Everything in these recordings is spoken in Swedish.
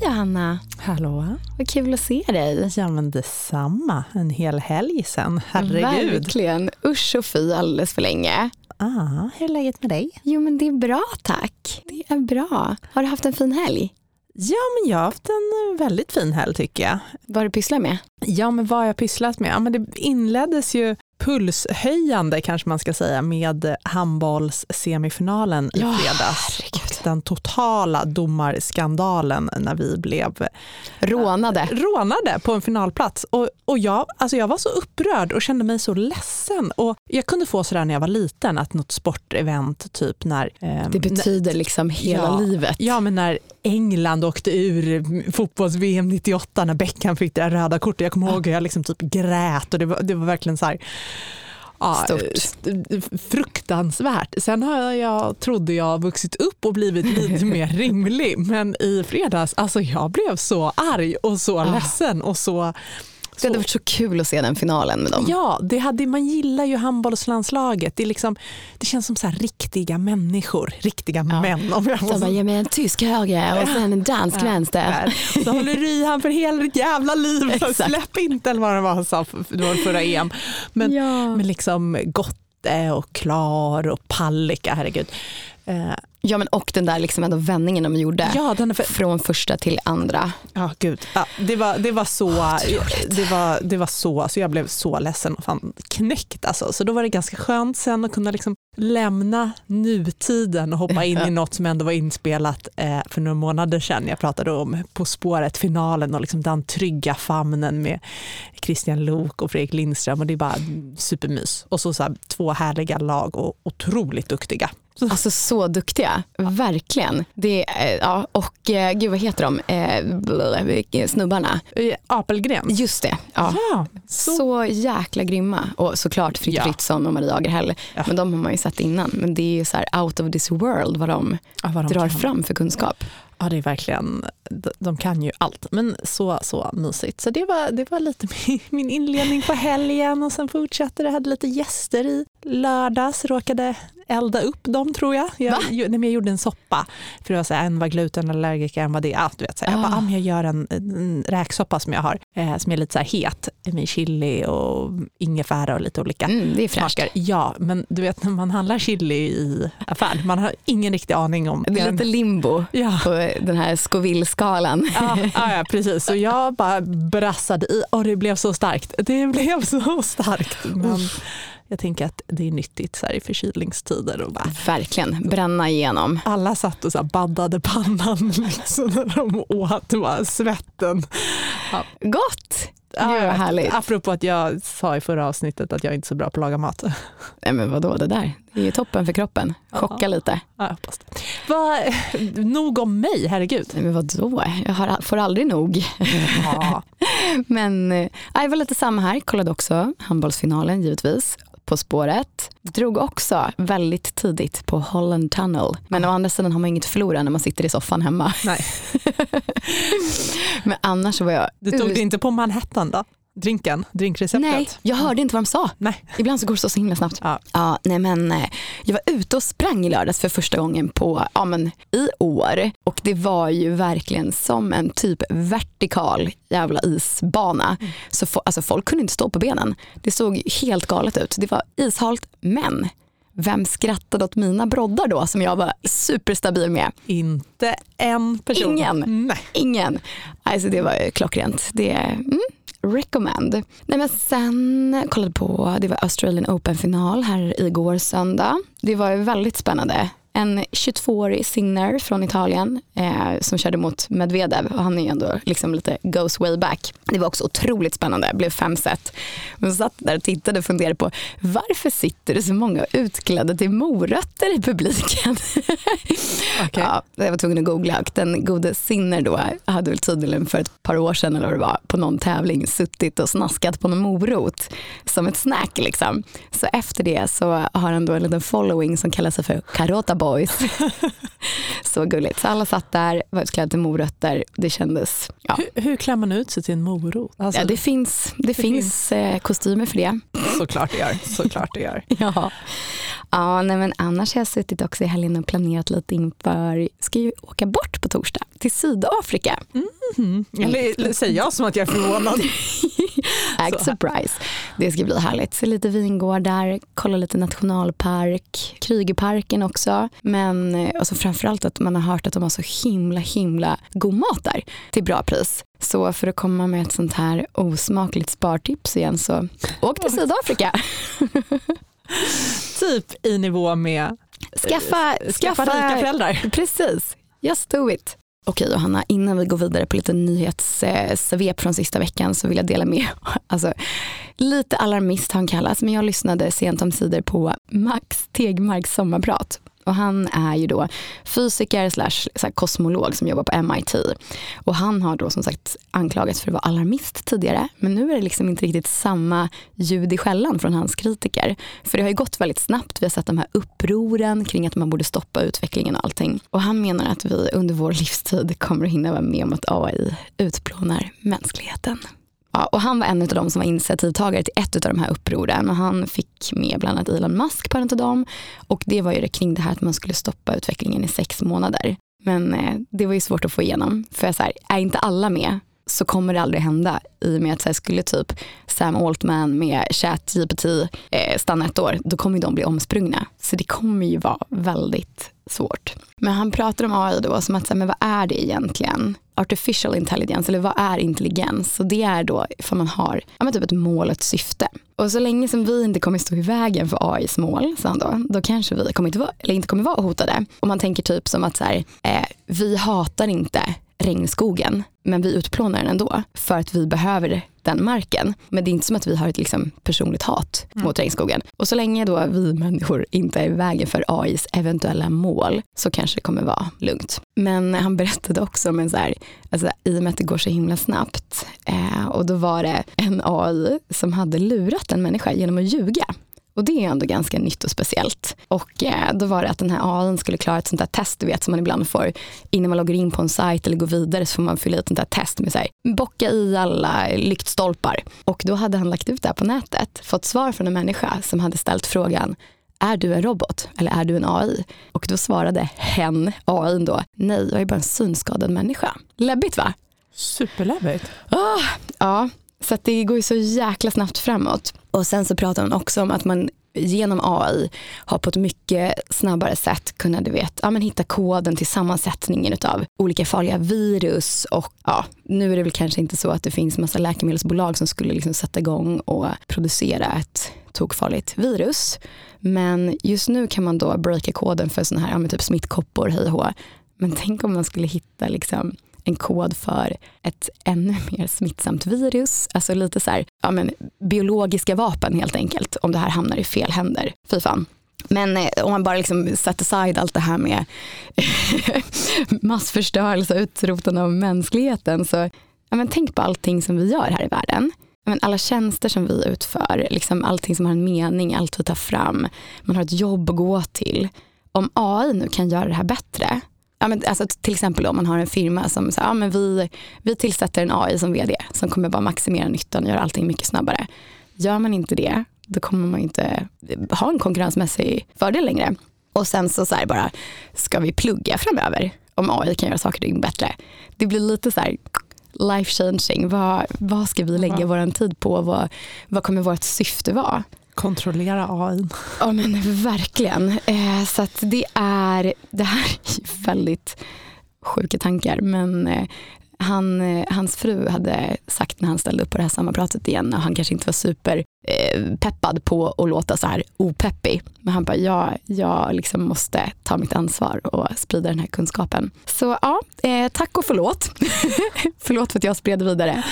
Hej Johanna, Hallå? vad kul att se dig. Ja men detsamma, en hel helg sen. Herregud. Verkligen, usch och fy alldeles för länge. Ah, hur är läget med dig? Jo men det är bra tack. Det är bra. Har du haft en fin helg? Ja men jag har haft en eh, väldigt fin helg tycker jag. Vad har du pysslat med? Ja men vad har jag pysslat med? Ja, men det inleddes ju pulshöjande kanske man ska säga med handbollssemifinalen i fredags. Och den totala domarskandalen när vi blev Rånade. rånade på en finalplats. Och, och jag, alltså jag var så upprörd och kände mig så ledsen. Och jag kunde få sådär när jag var liten, att något sportevent, typ när... ehm, Det betyder liksom hela Ja. livet. Ja, men när England åkte ur fotbolls-VM 98 när Beckham fick det röda kortet. Jag kommer ihåg hur jag liksom typ grät och det var, det var verkligen så här, ja, st- fruktansvärt. Sen har jag, trodde jag vuxit upp och blivit lite mer rimlig men i fredags, alltså jag blev så arg och så Ah. ledsen och så Det hade varit så kul att se den finalen med dem. Ja, det hade, man gillar ju handbollslandslaget. Det, är liksom, det känns som så här riktiga människor, riktiga män. Om jag Så får bara, ge mig en tysk höger och sen en dansk vänster. där. Så håller du i han för hela ditt jävla liv. Exakt. Släpp inte eller vad det var han sa, för- förra EM. Men, Ja. men liksom Gotte och Klar och Palicka, herregud. Ja men och den där liksom ändå vändningen de gjorde. ja, den är för, Från första till andra. ja, gud. Ja, det, var, det var så, Otroligt. det var, det var så, så jag blev så ledsen och fan knäckt alltså. Så då var det ganska skönt sen att kunna liksom lämna nutiden och hoppa in i något som ändå var inspelat eh, för några månader sedan. Jag pratade om På spåret-finalen och liksom den trygga famnen med Christian Lok och Fredrik Lindström och det är bara supermys. Och så, så här, två härliga lag och otroligt duktiga. Så, Alltså så duktiga, verkligen. Det, eh, ja, och eh, gud vad heter de, eh, snubbarna? eh, Apelgren. Just det, ja. Ja, Så. så, jäkla grymma. Och såklart Fritt Ja. Fritzson och Maria Agerhäll. Ja. Men de har man ju sett innan. Men det är ju så här out of this world vad de ja, vad de drar kan. fram för kunskap. Ja, det är verkligen, de- kan ju allt. Men så, så mysigt. Så det var, det var lite min, min inledning på helgen och sen fortsatte det. Jag hade lite gäster i lördags, råkade elda upp dem tror jag. Jag, Va? ju, nej, jag gjorde en soppa. För det var så här, en var glutenallergiker, en var det. Ja, du vet, så här. Jag bara, Ah. ah, jag gör en, en räksoppa som jag har, eh, som är lite så här het med chili och ingefära och lite olika Mm, det är fräscht. Ja, men du vet när man handlar chili i affären, man har ingen riktig aning om Det är den- lite limbo Ja. på den här Scoville-skalan. Ja, ja, ja, precis. Så jag bara brassade i och det blev så starkt. Det blev så starkt. Men jag tänker att det är nyttigt så här i förkylningstider. Och bara, Verkligen, bränna igenom. alla satt och så baddade pannan liksom när de åt. Bara svetten. Gott! Ja, Gud, vad härligt. Apropå att jag sa i förra avsnittet att jag inte är så bra på att laga mat. Nej men vadå det där? Det är ju toppen för kroppen. Chocka lite. Ja, jag hoppas det. Va, nog om mig, herregud. Nej men vadå? Jag har, får aldrig nog. Ja. Men eh, det var lite samma här. Kollade också handbollsfinalen givetvis. På spåret. Drog också väldigt tidigt på Holland Tunnel. Men å andra sidan har man inget att förlora när man sitter i soffan hemma. Nej. Men annars var jag... Du tog det inte på Manhattan då? Drinken? Drinkreceptet? Nej, jag hörde inte vad de sa. Nej. Ibland så går det så, så himla snabbt. Ja. Ja, nej men, eh, jag var ute och sprang i lördags för första gången på, ja, men, i år. Och det var ju verkligen som en typ vertikal jävla isbana. Så fo- alltså, folk kunde inte stå på benen. Det såg helt galet ut. Det var ishalt, men vem skrattade åt mina broddar då som jag var superstabil med? Inte en person. Ingen. Nej. Ingen. Alltså det var ju klockrent. Det mm, recommend. Nej men sen kollade på, det var Australian Open-final här igår söndag. Det var väldigt spännande. En 22-årig Sinner från Italien eh, som körde mot Medvedev och han är ju ändå liksom lite goes way back. Det var också otroligt spännande, blev fem set. Men satt där och tittade och funderade på varför sitter det så många utklädda till morötter i publiken? Okej. Ja, jag var tvungen att googla och den gode Sinner då hade väl tydligen för ett par år sedan eller vad det var på någon tävling suttit och snaskat på någon morot som ett snack liksom. Så efter det så har han då en liten following som kallar sig för Carota Boys. så gulligt. Så alla satt där, var utklädda till morötter. Det kändes, ja. Hur, hur klär man ut sig till en morot? Alltså, ja det finns, det finns eh, kostymer för det. Såklart det gör. Såklart det gör. Ja. Ja, nej men annars har jag suttit också i helgen och planerat lite inför, ska ju åka bort på torsdag till Sydafrika. Mm. Eller säger jag som att jag är förvånad. Act surprise. Det ska bli härligt. Se lite vingårdar, kolla lite nationalpark, Krygerparken också. Men alltså framförallt att man har hört att de har så himla himla god mat där till bra pris. Så för att komma med ett sånt här osmakligt spartips igen så åk till Sydafrika. typ i nivå med skaffa, skaffa, skaffa rika föräldrar. Precis, just do it. Okej Johanna, innan vi går vidare på lite nyhetssvep från sista veckan så vill jag dela med, alltså lite alarmist har han kallats, men jag lyssnade sent om sidor på Max Tegmarks sommarprat och han är ju då fysiker slash kosmolog som jobbar på MIT. Och han har då som sagt anklagats för att vara alarmist tidigare. Men nu är det liksom inte riktigt samma ljud i skällan från hans kritiker. För det har ju gått väldigt snabbt. Vi har sett de här upproren kring att man borde stoppa utvecklingen och allting. Och han menar att vi under vår livstid kommer att hinna vara med om att AI utplånar mänskligheten. Ja, och han var en av de som var initiativtagare till ett av de här upproren och han fick med bland annat Elon Musk på en av dem. Och det var ju det kring det här att man skulle stoppa utvecklingen i sex månader. Men eh, det var ju svårt att få igenom. För så här, är inte alla med så kommer det aldrig hända i och med att så här, skulle typ Sam Altman med ChatGPT eh, stanna ett år, då kommer de bli omsprungna. Så det kommer ju vara väldigt svårt. Men han pratar om AI då som att, så här, men vad är det egentligen? Artificial intelligence, eller vad är intelligens? Och det är då ifall man har ja, men typ ett mål, ett syfte. Och så länge som vi inte kommer stå i vägen för AIs mål, sa han då, då kanske vi kommer inte vara, eller inte kommer vara hotade. Och man tänker typ som att så här, eh, vi hatar inte regnskogen, men vi utplånar den ändå för att vi behöver den marken. Men det är inte som att vi har ett liksom, personligt hat mm. mot regnskogen. Och så länge då vi människor inte är i vägen för AIs eventuella mål så kanske det kommer vara lugnt. Men han berättade också om en så här, alltså, i och med att det går så himla snabbt eh, och då var det en AI som hade lurat en människa genom att ljuga. Och det är ändå ganska nytt och speciellt. Och eh, då var det att den här AI skulle klara ett sånt där test du vet som man ibland får innan man loggar in på en sajt eller går vidare så får man fylla i ett sånt där test med så här, bocka i alla lyktstolpar. Och då hade han lagt ut det här på nätet, fått svar från en människa som hade ställt frågan är du en robot eller är du en AI? Och då svarade hen, AI då, nej jag är bara en synskadad människa. Läbbigt va? Superläbbigt. Oh, ja, så det går ju så jäkla snabbt framåt. Och sen så pratar man också om att man genom AI har på ett mycket snabbare sätt kunnat du vet, ja, men hitta koden till sammansättningen av olika farliga virus. Och ja, nu är det väl kanske inte så att det finns massa läkemedelsbolag som skulle liksom sätta igång och producera ett tokfarligt virus. Men just nu kan man då breaka koden för sådana här ja, typ smittkoppor, hej och Men tänk om man skulle hitta liksom en kod för ett ännu mer smittsamt virus. Alltså lite så här, ja men biologiska vapen helt enkelt om det här hamnar i fel händer. Fy fan. Men eh, om man bara liksom set aside allt det här med massförstörelse och utrotande av mänskligheten så ja, men tänk på allting som vi gör här i världen. Men alla tjänster som vi utför, liksom allting som har en mening, allt vi tar fram, man har ett jobb att gå till. Om AI nu kan göra det här bättre, ja, men alltså, till exempel om man har en firma som säger ja, men vi, vi tillsätter en AI som vd som kommer bara maximera nyttan och göra allting mycket snabbare. Gör man inte det, då kommer man inte ha en konkurrensmässig fördel längre. Och sen så, så här bara, ska vi plugga framöver om AI kan göra saker och ting bättre? Det blir lite så här life changing. Vad, vad ska vi lägga ja. vår tid på? Vad, vad kommer vårt syfte vara? Kontrollera AI. Ja men verkligen. Eh, så att det är, det här är väldigt sjuka tankar men eh, han, eh, hans fru hade sagt när han ställde upp på det här sammanpratet igen och han kanske inte var super peppad på att låta så här opeppig. Men han bara, ja, jag liksom måste ta mitt ansvar och sprida den här kunskapen. Så ja, tack och förlåt. förlåt för att jag spred vidare.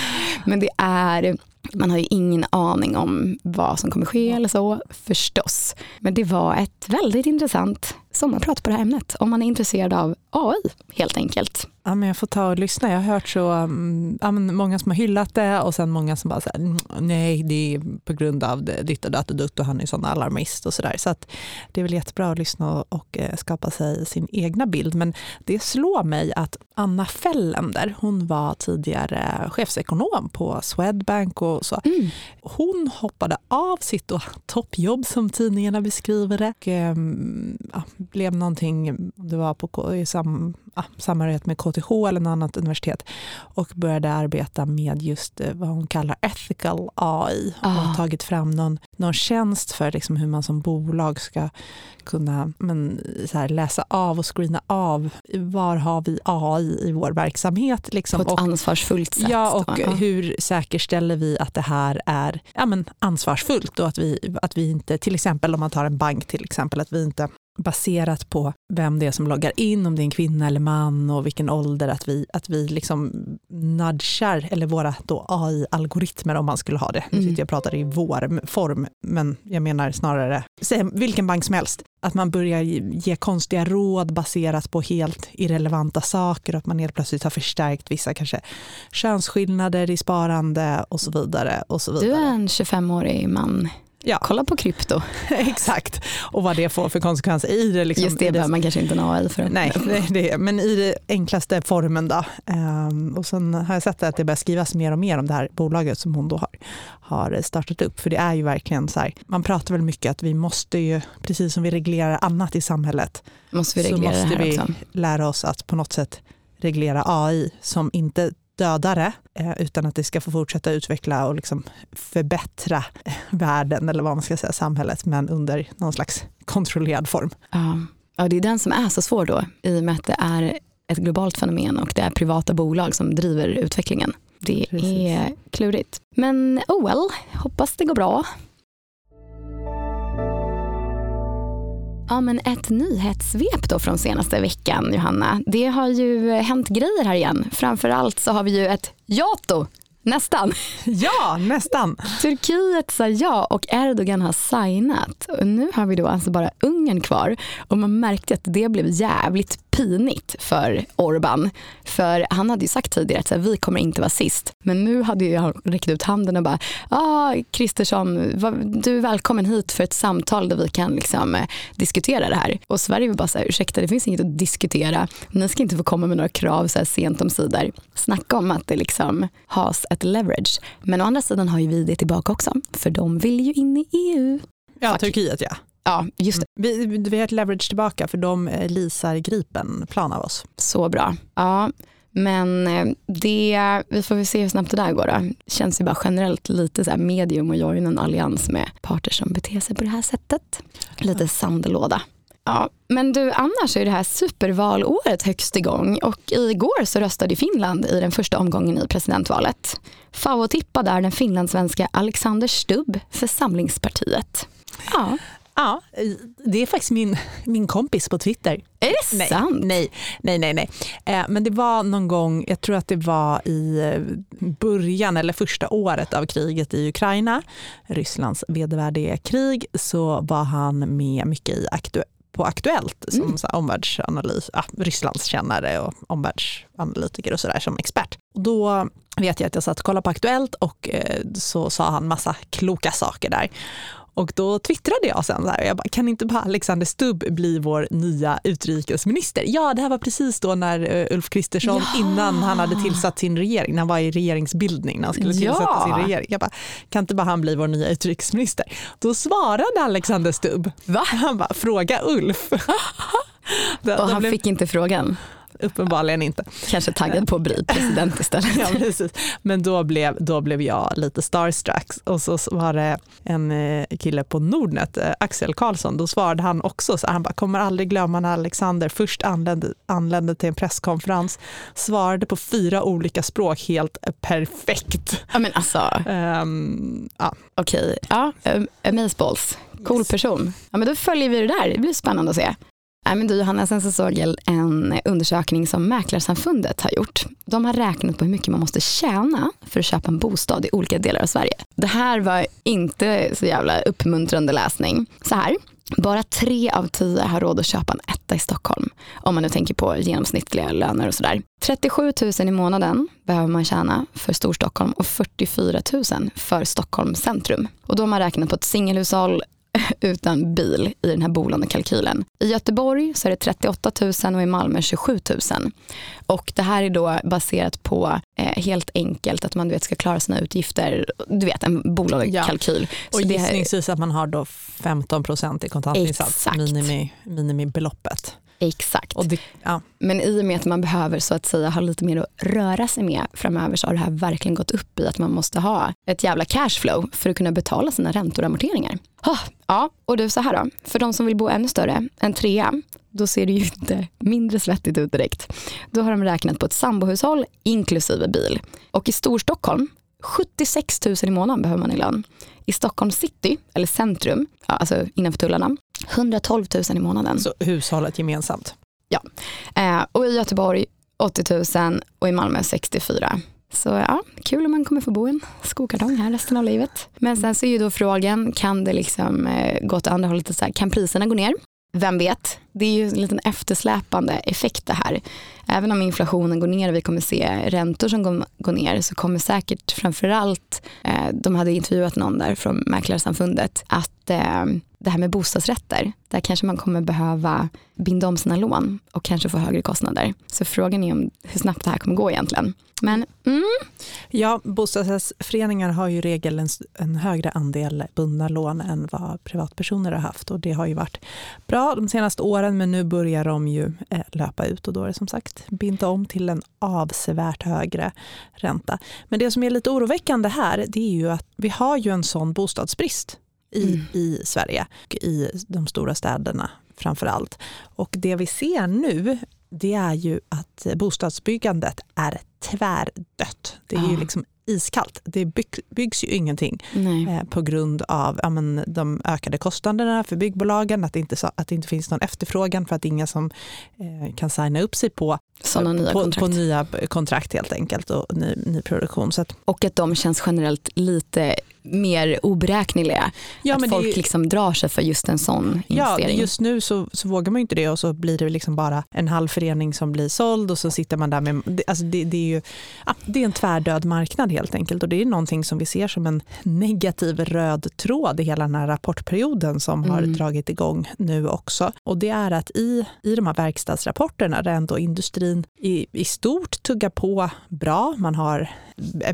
Men det är man har ju ingen aning om vad som kommer ske eller så förstås. Men det var ett väldigt intressant sommarprat på det här ämnet om man är intresserad av AI helt enkelt. Ja, men jag får ta och lyssna. Jag har hört så, um, ja, många som har hyllat det och sen många som bara säger mm, nej, det är på grund av ditt och datt och dutt och han är sån alarmist och sådär. Så att det är väl jättebra att lyssna och, och eh, skapa sig sin egna bild. Men det slår mig att Anna Fellender, hon var tidigare chefsekonom på Swedbank och så. Mm. Hon hoppade av sitt toppjobb som tidningarna beskriver det och um, ja, blev någonting, det var på, i sam, ja, samarbete med KTH eller något annat universitet och började arbeta med just eh, vad hon kallar ethical AI och har ah. tagit fram någon, någon tjänst för liksom hur man som bolag ska kunna men, här, läsa av och screena av var har vi AI i vår verksamhet. Liksom. På ett och, ansvarsfullt sätt. Ja, och då. hur säkerställer vi att det här är ja, men, ansvarsfullt och att vi, att vi inte, till exempel om man tar en bank till exempel, att vi inte baserat på vem det är som loggar in, om det är en kvinna eller man och vilken ålder, att vi, att vi liksom nudgar, eller våra AI-algoritmer om man skulle ha det. Nu mm. sitter jag och pratar i vår form, men jag menar snarare, vilken bank som helst, att man börjar ge konstiga råd baserat på helt irrelevanta saker och att man helt plötsligt har förstärkt vissa kanske könsskillnader i sparande och så vidare. Och så vidare. Du är en 25-årig man Ja. Kolla på krypto. Exakt, och vad det får för konsekvenser i det. Liksom, Just det behöver man kanske inte en AI för. Nej, det, det, men i den enklaste formen. Då. Um, och sen har jag sett att det börjar skrivas mer och mer om det här bolaget som hon då har, har startat upp. För det är ju verkligen så här, man pratar väl mycket att vi måste ju, precis som vi reglerar annat i samhället, måste vi så måste vi också. lära oss att på något sätt reglera AI som inte dödare eh, utan att det ska få fortsätta utveckla och liksom förbättra världen eller vad man ska säga, samhället, men under någon slags kontrollerad form. Ja. ja, det är den som är så svår då, i och med att det är ett globalt fenomen och det är privata bolag som driver utvecklingen. Det Precis. är klurigt. Men oh well, hoppas det går bra. Ja, men ett nyhetssvep då från senaste veckan, Johanna. Det har ju hänt grejer här igen. Framförallt så har vi ju ett Jato Nästan. Ja, nästan. Turkiet sa ja och Erdogan har signat. Och nu har vi då alltså bara Ungern kvar och man märkte att det blev jävligt pinigt för Orban. För han hade ju sagt tidigare att här, vi kommer inte vara sist. Men nu hade ju han räckt ut handen och bara, ja ah, Kristersson, du är välkommen hit för ett samtal där vi kan liksom, eh, diskutera det här. Och Sverige var bara så här, ursäkta det finns inget att diskutera. Ni ska inte få komma med några krav så här sent om sidor. Snacka om att det liksom has ett leverage. Men å andra sidan har ju vi det tillbaka också, för de vill ju in i EU. Ja, Fuck. Turkiet ja. Ja, just det. Vi, vi har ett leverage tillbaka för de eh, leasar Gripen-plan av oss. Så bra. Ja, men eh, det, vi får väl se hur snabbt det där går. Då. Känns ju bara generellt lite så medium och joina en allians med parter som beter sig på det här sättet. Lite sandlåda. Ja, men du, annars är det här supervalåret högst igång och igår så röstade Finland i den första omgången i presidentvalet. Favotippad är den finlandssvenska Alexander Stubb för Samlingspartiet. Ja. Ja, det är faktiskt min, min kompis på Twitter. Är det nej, sant? Nej, nej, nej. nej. Eh, men det var någon gång, jag tror att det var i eh, början eller första året av kriget i Ukraina, Rysslands vedervärdiga krig, så var han med mycket i aktu på Aktuellt som mm. så omvärldsanalys, ja, Rysslandskännare och omvärldsanalytiker och sådär som expert. Och då vet jag att jag satt och kollade på Aktuellt och eh, så sa han massa kloka saker där. Och då twittrade jag sen, så här, jag bara, kan inte bara Alexander Stubb bli vår nya utrikesminister? Ja, det här var precis då när uh, Ulf Kristersson, ja. innan han hade tillsatt sin regering, när han var i regeringsbildning, när han skulle tillsätta ja. sin regering. Jag bara, kan inte bara han bli vår nya utrikesminister? Då svarade Alexander Stubb, Va? han bara, fråga Ulf. och han blev... fick inte frågan? Uppenbarligen inte. Kanske taggad på att bli president istället. ja, precis. Men då blev, då blev jag lite starstruck och så var det en eh, kille på Nordnet, eh, Axel Karlsson, då svarade han också så han bara, kommer aldrig glömma när Alexander först anlände, anlände till en presskonferens, svarade på fyra olika språk helt perfekt. Ja men alltså, um, ja. okej, okay. ja, amazeballs, cool person. Ja men då följer vi det där, det blir spännande att se. Nej, men du Johanna, sen så såg jag en undersökning som Mäklarsamfundet har gjort. De har räknat på hur mycket man måste tjäna för att köpa en bostad i olika delar av Sverige. Det här var inte så jävla uppmuntrande läsning. Så här, Bara tre av tio har råd att köpa en etta i Stockholm. Om man nu tänker på genomsnittliga löner och sådär. 37 000 i månaden behöver man tjäna för Storstockholm och 44 000 för Stockholm centrum. Och då har man räknat på ett singelhushåll utan bil i den här bolånekalkylen. I Göteborg så är det 38 000 och i Malmö 27 000. Och det här är då baserat på eh, helt enkelt att man du vet, ska klara sina utgifter, du vet en bolånekalkyl. Ja. Och så gissningsvis att man har då 15 procent i kontantinsats, minimi, minimibeloppet. Exakt. Det, ja. Men i och med att man behöver så att säga ha lite mer att röra sig med framöver så har det här verkligen gått upp i att man måste ha ett jävla cashflow för att kunna betala sina räntor och amorteringar. Ja, och du så här då, för de som vill bo ännu större, en trea, då ser det ju inte mindre svettigt ut direkt. Då har de räknat på ett sambohushåll inklusive bil. Och i Storstockholm, 76 000 i månaden behöver man i lön. I Stockholm city, eller centrum, alltså innanför tullarna, 112 000 i månaden. Så hushållet gemensamt? Ja, eh, och i Göteborg 80 000 och i Malmö 64 så ja, kul om man kommer få bo i en skokartong här resten av livet. Men sen så är ju då frågan, kan det liksom eh, gå åt andra hållet? Så här, kan priserna gå ner? Vem vet? Det är ju en liten eftersläpande effekt det här. Även om inflationen går ner och vi kommer se räntor som går ner så kommer säkert framförallt, eh, de hade intervjuat någon där från Mäklarsamfundet, att eh, det här med bostadsrätter, där kanske man kommer behöva binda om sina lån och kanske få högre kostnader. Så frågan är om hur snabbt det här kommer gå egentligen. Men, mm. Ja, bostadsrättsföreningar har ju i regel en, en, högre andel bundna lån än vad privatpersoner har haft och det har ju varit bra de senaste åren men nu börjar de ju eh, löpa ut och då är det som sagt binda om till en avsevärt högre ränta. Men det som är lite oroväckande här det är ju att vi har ju en sån bostadsbrist i, mm. i Sverige, i de stora städerna framför allt. Och det vi ser nu det är ju att bostadsbyggandet är tvärdött. Det är ju liksom iskallt. Det bygg, byggs ju ingenting eh, på grund av ja, men, de ökade kostnaderna för byggbolagen, att det, inte, att det inte finns någon efterfrågan för att inga som eh, kan signa upp sig på, Såna nya på, kontrakt. på nya kontrakt helt enkelt och ny, ny produktion. Så att, och att de känns generellt lite mer oberäkneliga. Ja, att folk ju, liksom drar sig för just en sån investering. Ja, just nu så, så vågar man inte det och så blir det liksom bara en halv förening som blir såld och så sitter man där med, alltså det, det är ju det är en tvärdöd marknad helt enkelt och det är någonting som vi ser som en negativ röd tråd i hela den här rapportperioden som mm. har dragit igång nu också. Och det är att i, i de här verkstadsrapporterna där ändå industrin i, i stort tuggar på bra, man har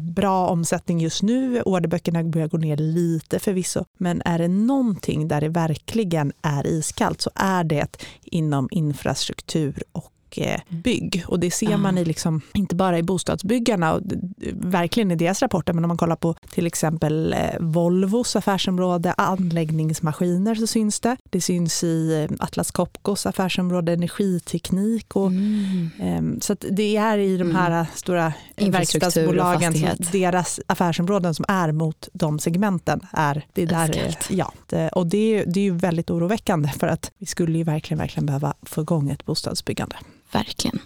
bra omsättning just nu, orderböckerna börjar gå ner lite förvisso, men är det någonting där det verkligen är iskallt så är det inom infrastruktur och Eh, bygg. Och det ser man i liksom, inte bara i bostadsbyggarna, och verkligen i deras rapporter, men om man kollar på till exempel eh, Volvos affärsområde anläggningsmaskiner så syns det. Det syns i eh, Atlas Copcos affärsområde energiteknik. Och, mm. Ehm, så det är i de här mm. stora verkstadsbolagen, deras affärsområden som är mot de segmenten. Är, det där, ja, och det, det är ju väldigt oroväckande för att vi skulle ju verkligen, verkligen behöva få igång ett bostadsbyggande. Verkligen.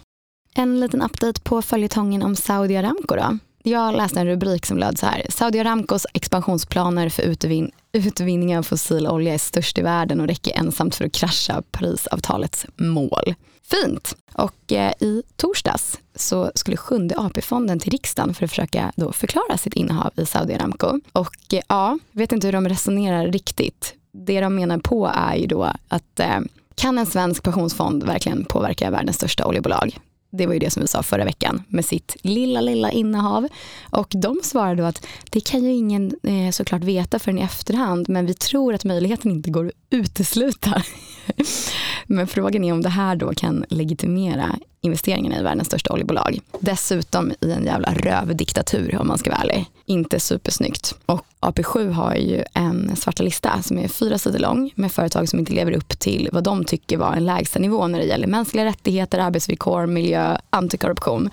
En liten update på följetongen om Saudi Aramco då. Jag läste en rubrik som löd så här. Saudi Aramcos expansionsplaner för utvin utvinning av fossil olja är störst i världen och räcker ensamt för att krascha Parisavtalets mål. Fint! Och eh, i torsdags så skulle sjunde AP-fonden till riksdagen för att försöka då förklara sitt innehav i Saudi Aramco. Och eh, ja, vet inte hur de resonerar riktigt. Det de menar på är ju då att eh, kan en svensk pensionsfond verkligen påverka världens största oljebolag? Det var ju det som vi sa förra veckan med sitt lilla, lilla innehav. Och de svarade då att det kan ju ingen eh, såklart veta förrän i efterhand, men vi tror att möjligheten inte går att utesluta. men frågan är om det här då kan legitimera investeringarna i världens största oljebolag. Dessutom i en jävla rövdiktatur om man ska vara ärlig. Inte supersnyggt. Och AP7 har ju en svarta lista som är fyra sidor lång med företag som inte lever upp till vad de tycker var en lägsta nivå när det gäller mänskliga rättigheter, arbetsvillkor, miljö, antikorruption.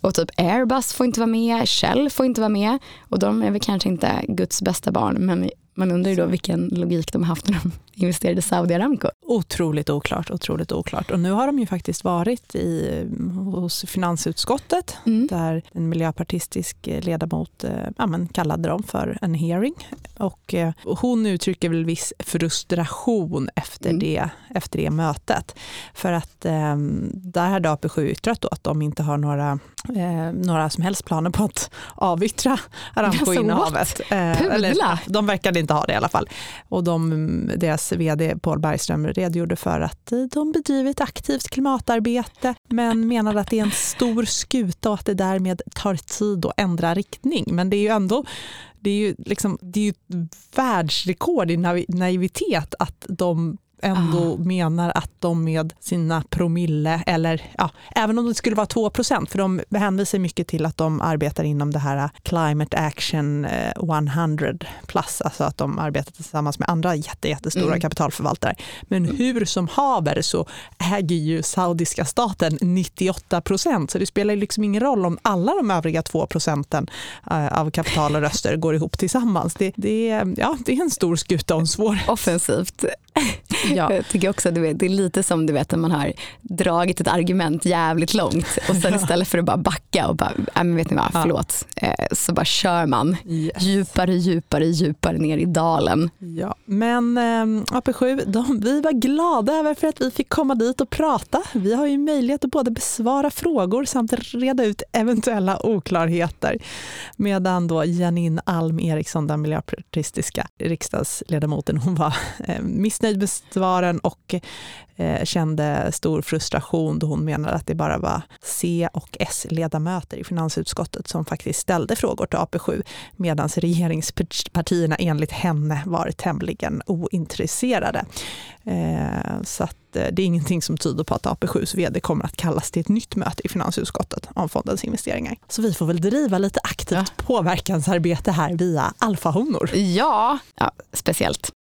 Och typ Airbus får inte vara med, Shell får inte vara med och de är väl kanske inte Guds bästa barn men man undrar ju då vilken logik de haft när de investerade i Saudi Aramco. Otroligt oklart, otroligt oklart. Och nu har de ju faktiskt varit i, hos finansutskottet mm. där en miljöpartistisk ledamot eh, ja, men kallade dem för en hearing. Och eh, hon uttrycker väl viss frustration efter, mm. det, efter det mötet. För att eh, där hade AP7 yttrat då att de inte har några, eh, några som helst planer på att avyttra Aramco-innehavet. Eh, eller, de verkade inte ha det i alla fall. Och de, deras vd Paul Bergström redogjorde för att de bedriver ett aktivt klimatarbete men menade att det är en stor skuta och att det därmed tar tid att ändra riktning. Men det är ju ändå det är ju, liksom, det är ju ett världsrekord i naivitet att de ändå ah. menar att de med sina promille, eller ja, även om det skulle vara 2% för de hänvisar mycket till att de arbetar inom det här Climate Action 100 eh, plus, alltså att de arbetar tillsammans med andra jätte, jättestora mm. kapitalförvaltare. Men hur som haver så äger ju saudiska staten 98% så det spelar liksom ingen roll om alla de övriga 2 procenten eh, av kapital och röster går ihop tillsammans. Det, det, ja, det är en stor skuta och en svår... Offensivt. Ja. Jag tycker också du vet, det är lite som du vet när man har dragit ett argument jävligt långt och sen istället för att bara backa och bara, äh, men vet ni vad, förlåt, eh, så bara kör man yes. djupare, djupare, djupare ner i dalen. Ja, men eh, AP7, de, vi var glada över för att vi fick komma dit och prata. Vi har ju möjlighet att både besvara frågor samt reda ut eventuella oklarheter. Medan då Janine Alm Eriksson, den miljöpartistiska riksdagsledamoten, hon var eh, missnöjd med svaren och eh, kände stor frustration då hon menade att det bara var C och S-ledamöter i finansutskottet som faktiskt ställde frågor till AP7 medan regeringspartierna enligt henne var tämligen ointresserade. Eh, så att eh, det är ingenting som tyder på att AP7s vd kommer att kallas till ett nytt möte i finansutskottet om fondens investeringar. Så vi får väl driva lite aktivt ja. påverkansarbete här via alfahonor. Ja, ja speciellt.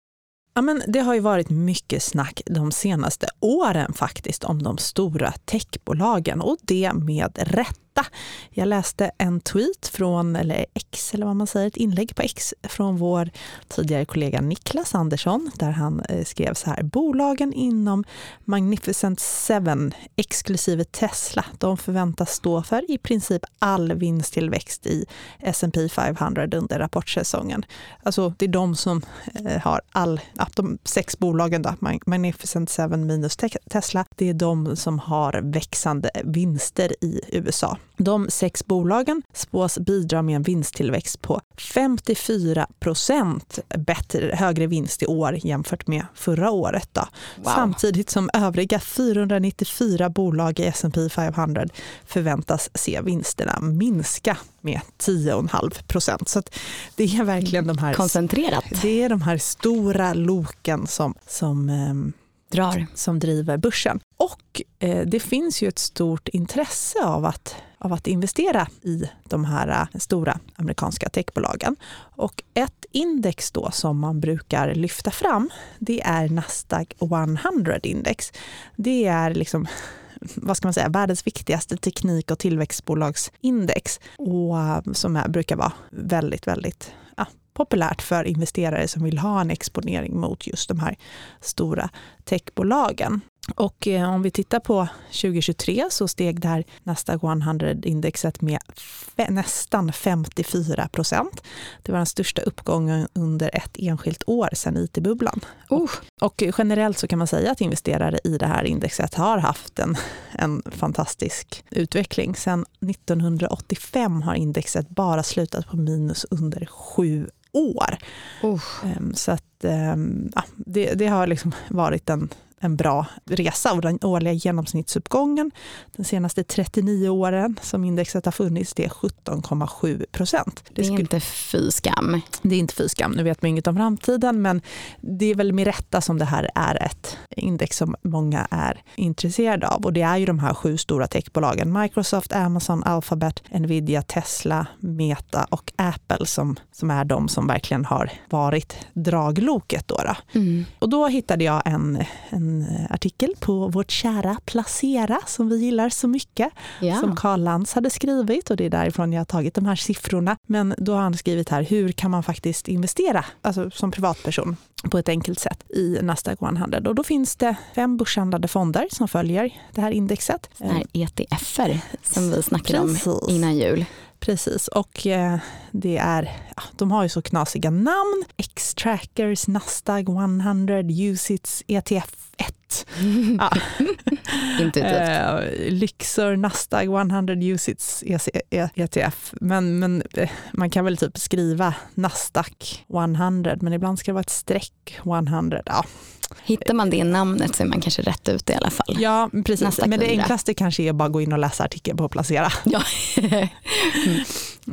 Ja, men det har ju varit mycket snack de senaste åren faktiskt om de stora techbolagen och det med rätt detta. Jag läste en tweet från, eller X eller vad man säger, ett inlägg på X från vår tidigare kollega Niklas Andersson där han eh, skrev så här. Bolagen inom Magnificent Seven, exklusive Tesla, de förväntas stå för i princip all vinsttillväxt i S&P 500 under rapportsäsongen. Alltså det är de som eh, har all, de sex bolagen då, Magnificent Seven minus Tesla, det är de som har växande vinster i USA. De sex bolagen spås bidra med en vinsttillväxt på 54 procent bättre, högre vinst i år jämfört med förra året. Då. Wow. Samtidigt som övriga 494 bolag i S&P 500 förväntas se vinsterna minska med 10,5 procent. Så det är verkligen de här, Koncentrerat. Det är de här stora loken som, som ehm, drar. som driver börsen. Och eh, det finns ju ett stort intresse av att, av att investera i de här eh, stora amerikanska techbolagen. Och ett index då som man brukar lyfta fram, det är Nasdaq 100 index. Det är liksom vad ska man säga, världens viktigaste teknik och tillväxtbolagsindex och eh, som är, brukar vara väldigt, väldigt populärt för investerare som vill ha en exponering mot just de här stora techbolagen. Och eh, om vi tittar på 2023 så steg det här Nasdaq 100-indexet med nästan 54 procent. Det var den största uppgången under ett enskilt år sedan it-bubblan. Och, och, generellt så kan man säga att investerare i det här indexet har haft en, en fantastisk utveckling. Sedan 1985 har indexet bara slutat på minus under sju år. Uh. Så att, ehm, ja, det, det har liksom varit en en bra resa och den årliga genomsnittsuppgången de senaste 39 åren som indexet har funnits det är 17,7 procent. Det, det är inte fy skam. Det är inte fy skam. Nu vet man inget om framtiden men det är väl med rätta som det här är ett index som många är intresserade av och det är ju de här sju stora techbolagen Microsoft, Amazon, Alphabet, Nvidia, Tesla, Meta och Apple som, som är de som verkligen har varit dragloket. Då, då. Mm. Och då hittade jag en, en en eh, artikel på vårt kära Placera som vi gillar så mycket. Ja. Som Karl Lantz hade skrivit och det är därifrån jag har tagit de här siffrorna. Men då har han skrivit här, hur kan man faktiskt investera, alltså som privatperson, på ett enkelt sätt i Nasdaq 100. Och då finns det fem börshandlade fonder som följer det här indexet. Såna här ETFer som vi snackade om Precis. innan jul. Precis, och eh, det är, de har ju så knasiga namn. X-Trackers, Nasdaq 100, Usits, ETF 1. Ja. Intuitivt. Eh, Lyxor, Nasdaq 100, Usits, ETF. Men, men eh, man kan väl typ skriva Nasdaq 100, men ibland ska det vara ett streck 100. Ja, Hittar man det namnet så är man kanske rätt ute i alla fall. ja precis. Nasdaq men det 100. enklaste kanske är bara att gå in och läsa artikeln på Placera. Ja.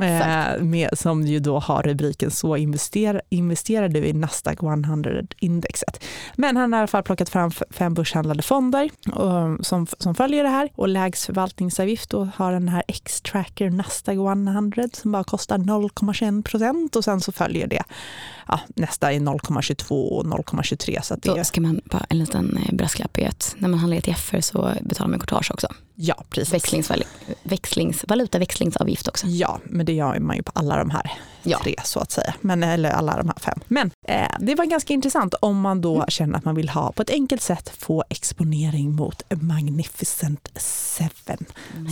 Eh, med, som ju då har rubriken Så investerar, investerar du i Nasdaq 100-indexet. Men han har i alla fall plockat fram fem börshandlade fonder och, som, som följer det här och lägst förvaltningsavgift då har den här X-Tracker Nasdaq 100 som bara kostar 0,21 procent och sen så följer det ja, nästa är 0,22 och 0,23 så Då är, ska man bara en liten eh, brasklapp i att när man handlar ETFer så betalar man courtage också. ja precis. Växlingsval växlings, valutaväxlingsavgift också. Ja, men det gör man ju på alla de här Ja. tre så att säga. Men, eller alla de här fem. Men eh, det var ganska intressant om man då känner att man vill ha på ett enkelt sätt få exponering mot Magnificent Seven.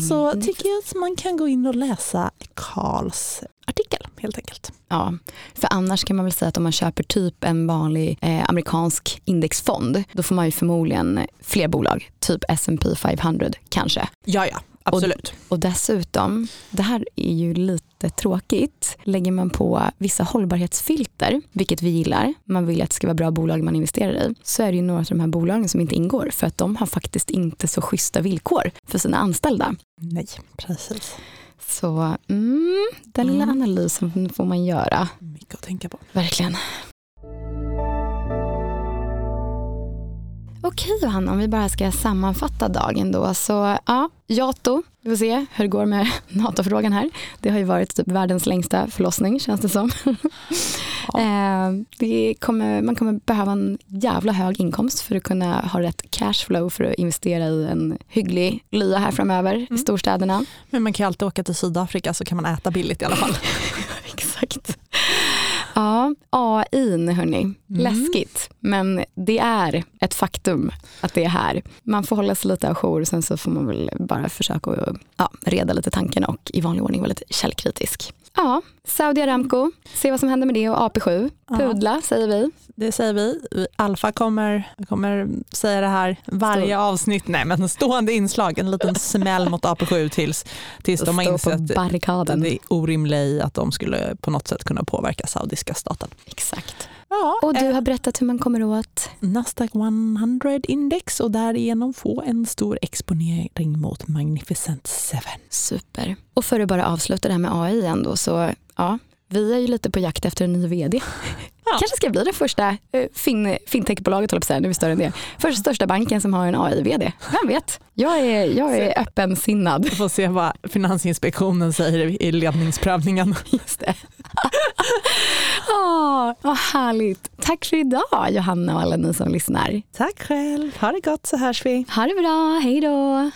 Så tycker jag att man kan gå in och läsa Karls artikel helt enkelt. Ja, för annars kan man väl säga att om man köper typ en vanlig eh, amerikansk indexfond, då får man ju förmodligen fler bolag, typ S&P 500 kanske. Ja, ja, absolut. Och dessutom, det här är ju lite tråkigt, lägger man på vissa hållbarhetsfilter, vilket vi gillar, man vill att det ska vara bra bolag man investerar i, så är det ju några av de här bolagen som inte ingår för att de har faktiskt inte så schyssta villkor för sina anställda. Nej, precis. Så mm, den lilla Mm. analysen får man göra, Mycket att tänka på. verkligen. Okej Johanna, om vi bara ska sammanfatta dagen då. Så ja, Jato, vi får se hur det går med NATO-frågan här. Det har ju varit typ världens längsta förlossning känns det som. Eh, det kommer, man kommer behöva en jävla hög inkomst för att kunna ha rätt cashflow för att investera i en hygglig lya här framöver i Mm. storstäderna. Men man kan ju alltid åka till Sydafrika så kan man äta billigt i alla fall. Exakt. Ja, AI hörni. Läskigt. Men det är ett faktum att det är här. Man får hålla sig lite ajour, sen så får man väl bara försöka att ja, reda lite tankarna och i vanlig ordning vara lite källkritisk. Ja, Saudi Aramco, se vad som händer med det och AP7. Ja. Pudla säger vi. Det säger vi. Alfa kommer, kommer säga det här varje Stå- avsnitt. Nej, men stående inslag, en liten smäll mot AP7 tills, tills de har insett barrikaden. det orimliga i att de skulle på något sätt kunna påverka saudiska staten. Exakt. Ja, Och du eh, har berättat hur man kommer åt Nasdaq 100 index och därigenom få en stor exponering mot Magnificent Seven. Super. Och för att bara avsluta det här med AI igen då, så ja, vi är ju lite på jakt efter en ny vd. Ja. Kanske ska bli det första eh, fin, fintechbolaget, håller på att säga, nu är vi större än det. Första största banken som har en AI-vd. Vem vet? Jag är, jag är öppensinnad. Vi får se vad Finansinspektionen säger i ledningsprövningen. Just det. Åh, vad härligt. Tack för idag Johanna och alla ni som lyssnar. Tack själv. Ha det gott så hörs vi. Ha det bra, hej då.